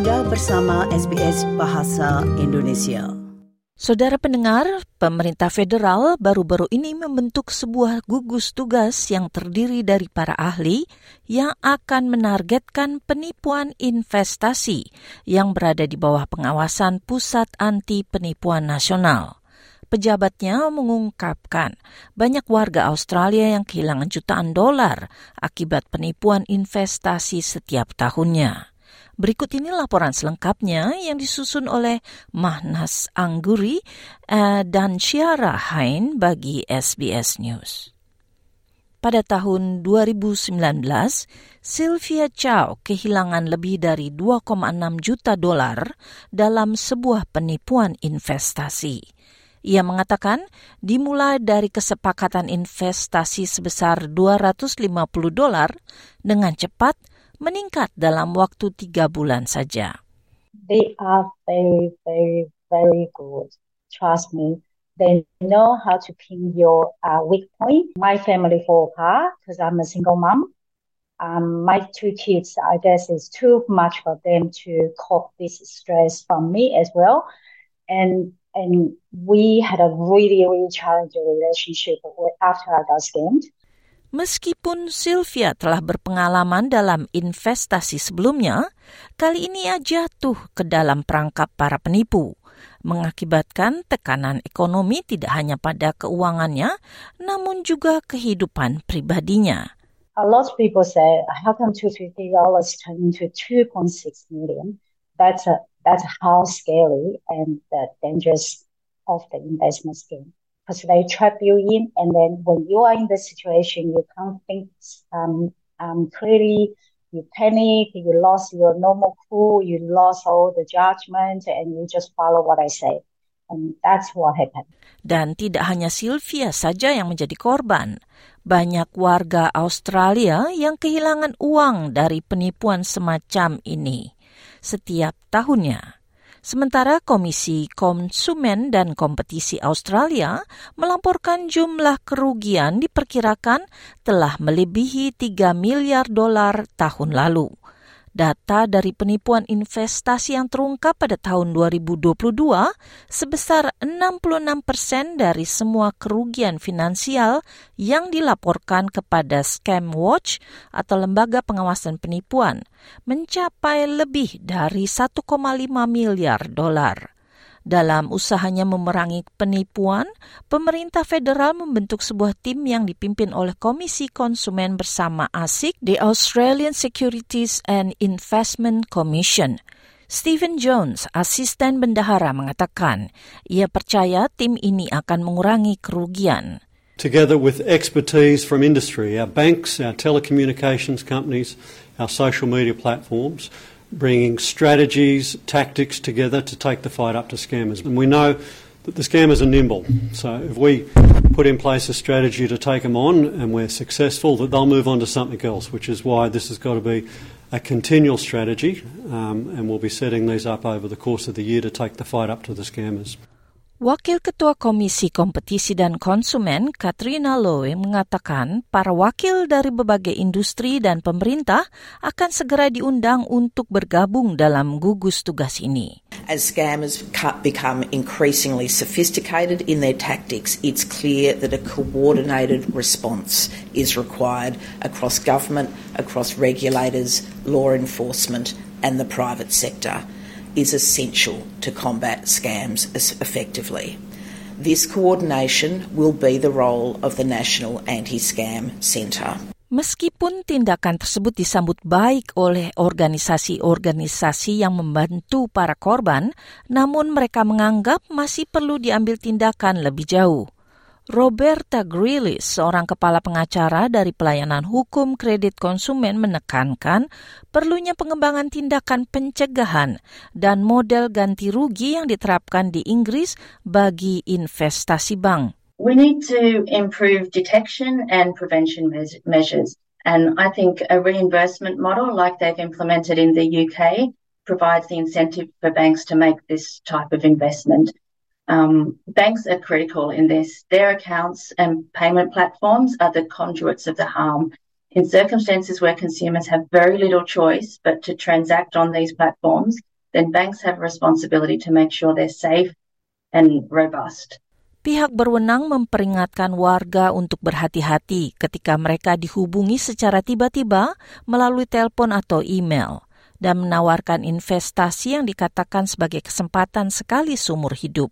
Anda bersama SBS Bahasa Indonesia. Saudara pendengar, pemerintah federal baru-baru ini membentuk sebuah gugus tugas yang terdiri dari para ahli yang akan menargetkan penipuan investasi yang berada di bawah pengawasan Pusat Anti Penipuan Nasional. Pejabatnya mengungkapkan banyak warga Australia yang kehilangan jutaan dolar akibat penipuan investasi setiap tahunnya. Berikut ini laporan selengkapnya yang disusun oleh Mahnas Angguri uh, dan Syara Hain bagi SBS News. Pada tahun 2019, Sylvia Chow kehilangan lebih dari 2,6 juta dolar dalam sebuah penipuan investasi. Ia mengatakan dimulai dari kesepakatan investasi sebesar 250 dolar dengan cepat meningkat dalam waktu tiga bulan saja. They are very, very, very good. Trust me. They know how to pin your uh, weak point. My family fall apart because I'm a single mom. Um, my two kids, I guess, it's too much for them to cope this stress from me as well. And and we had a really, really challenging relationship after I got scammed. Meskipun Sylvia telah berpengalaman dalam investasi sebelumnya, kali ini ia jatuh ke dalam perangkap para penipu, mengakibatkan tekanan ekonomi tidak hanya pada keuangannya, namun juga kehidupan pribadinya. A lot of people say, how come $250 turn into 2.6 million? That's, a, that's how scary and the dangerous of the investment scheme. Because they trap you in. And then when you are in the situation, you can't think um, um, clearly. You panic, you lost your normal cool, you lost all the judgment, and you just follow what I say. And that's what happened. Dan tidak hanya Sylvia saja yang menjadi korban. Banyak warga Australia yang kehilangan uang dari penipuan semacam ini setiap tahunnya. Sementara Komisi Konsumen dan Kompetisi Australia melaporkan jumlah kerugian diperkirakan telah melebihi 3 miliar dolar tahun lalu. Data dari penipuan investasi yang terungkap pada tahun 2022 sebesar 66 persen dari semua kerugian finansial yang dilaporkan kepada Scam Watch atau lembaga pengawasan penipuan mencapai lebih dari 1,5 miliar dolar. Dalam usahanya memerangi penipuan, pemerintah federal membentuk sebuah tim yang dipimpin oleh Komisi Konsumen bersama ASIC, the Australian Securities and Investment Commission. Stephen Jones, asisten bendahara, mengatakan ia percaya tim ini akan mengurangi kerugian. Together with expertise from industry, our banks, our telecommunications companies, our social media platforms, bringing strategies, tactics together to take the fight up to scammers. And we know that the scammers are nimble. So if we put in place a strategy to take them on and we're successful, that they'll move on to something else, which is why this has got to be a continual strategy, um, and we'll be setting these up over the course of the year to take the fight up to the scammers. Wakil Ketua Komisi Kompetisi dan Konsumen, Katrina Lowe, mengatakan para wakil dari berbagai industri dan pemerintah akan segera diundang untuk bergabung dalam gugus tugas ini. As scammers become increasingly sophisticated in their tactics, it's clear that a coordinated response is required across government, across regulators, law enforcement, and the private sector. Is essential to combat scams effectively. This coordination will be the role of the National Anti-Scam Centre. Meskipun tindakan tersebut disambut baik oleh organisasi-organisasi yang membantu para korban, namun mereka menganggap masih perlu diambil tindakan lebih jauh. Roberta Grealis, seorang kepala pengacara dari pelayanan hukum kredit konsumen menekankan perlunya pengembangan tindakan pencegahan dan model ganti rugi yang diterapkan di Inggris bagi investasi bank. We need to improve detection and prevention measures. And I think a reimbursement model like they've implemented in the UK provides the incentive for banks to make this type of investment. Um, banks are critical in this. Their accounts and payment platforms are the conduits of the harm. In circumstances where consumers have very little choice but to transact on these platforms, then banks have a responsibility to make sure they're safe and robust. Pihak berwenang memperingatkan warga untuk berhati-hati ketika mereka dihubungi secara tiba-tiba melalui telepon atau email dan menawarkan investasi yang dikatakan sebagai kesempatan sekali seumur hidup.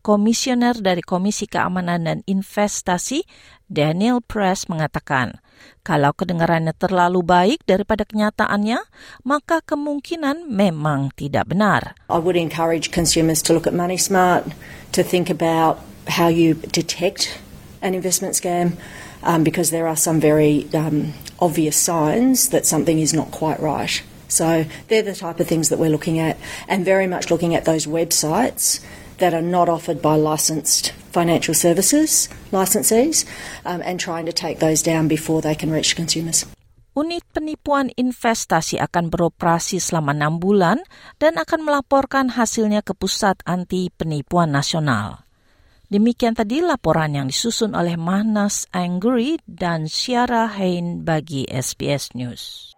Komisioner dari Komisi Keamanan dan Investasi, Daniel Press, mengatakan, kalau kedengarannya terlalu baik daripada kenyataannya, maka kemungkinan memang tidak benar. I would encourage consumers to look at Money Smart, to think about how you detect an investment scam um, because there are some very um, obvious signs that something is not quite right. So they're the type of things that we're looking at, and very much looking at those websites that are not offered by licensed financial services licensees um, and trying to take those down before they can reach consumers. Unit penipuan investasi akan beroperasi selama enam bulan dan akan melaporkan hasilnya ke Pusat Anti Penipuan Nasional. Demikian tadi laporan yang disusun oleh Mahnas Angry dan Syara Hain bagi SBS News.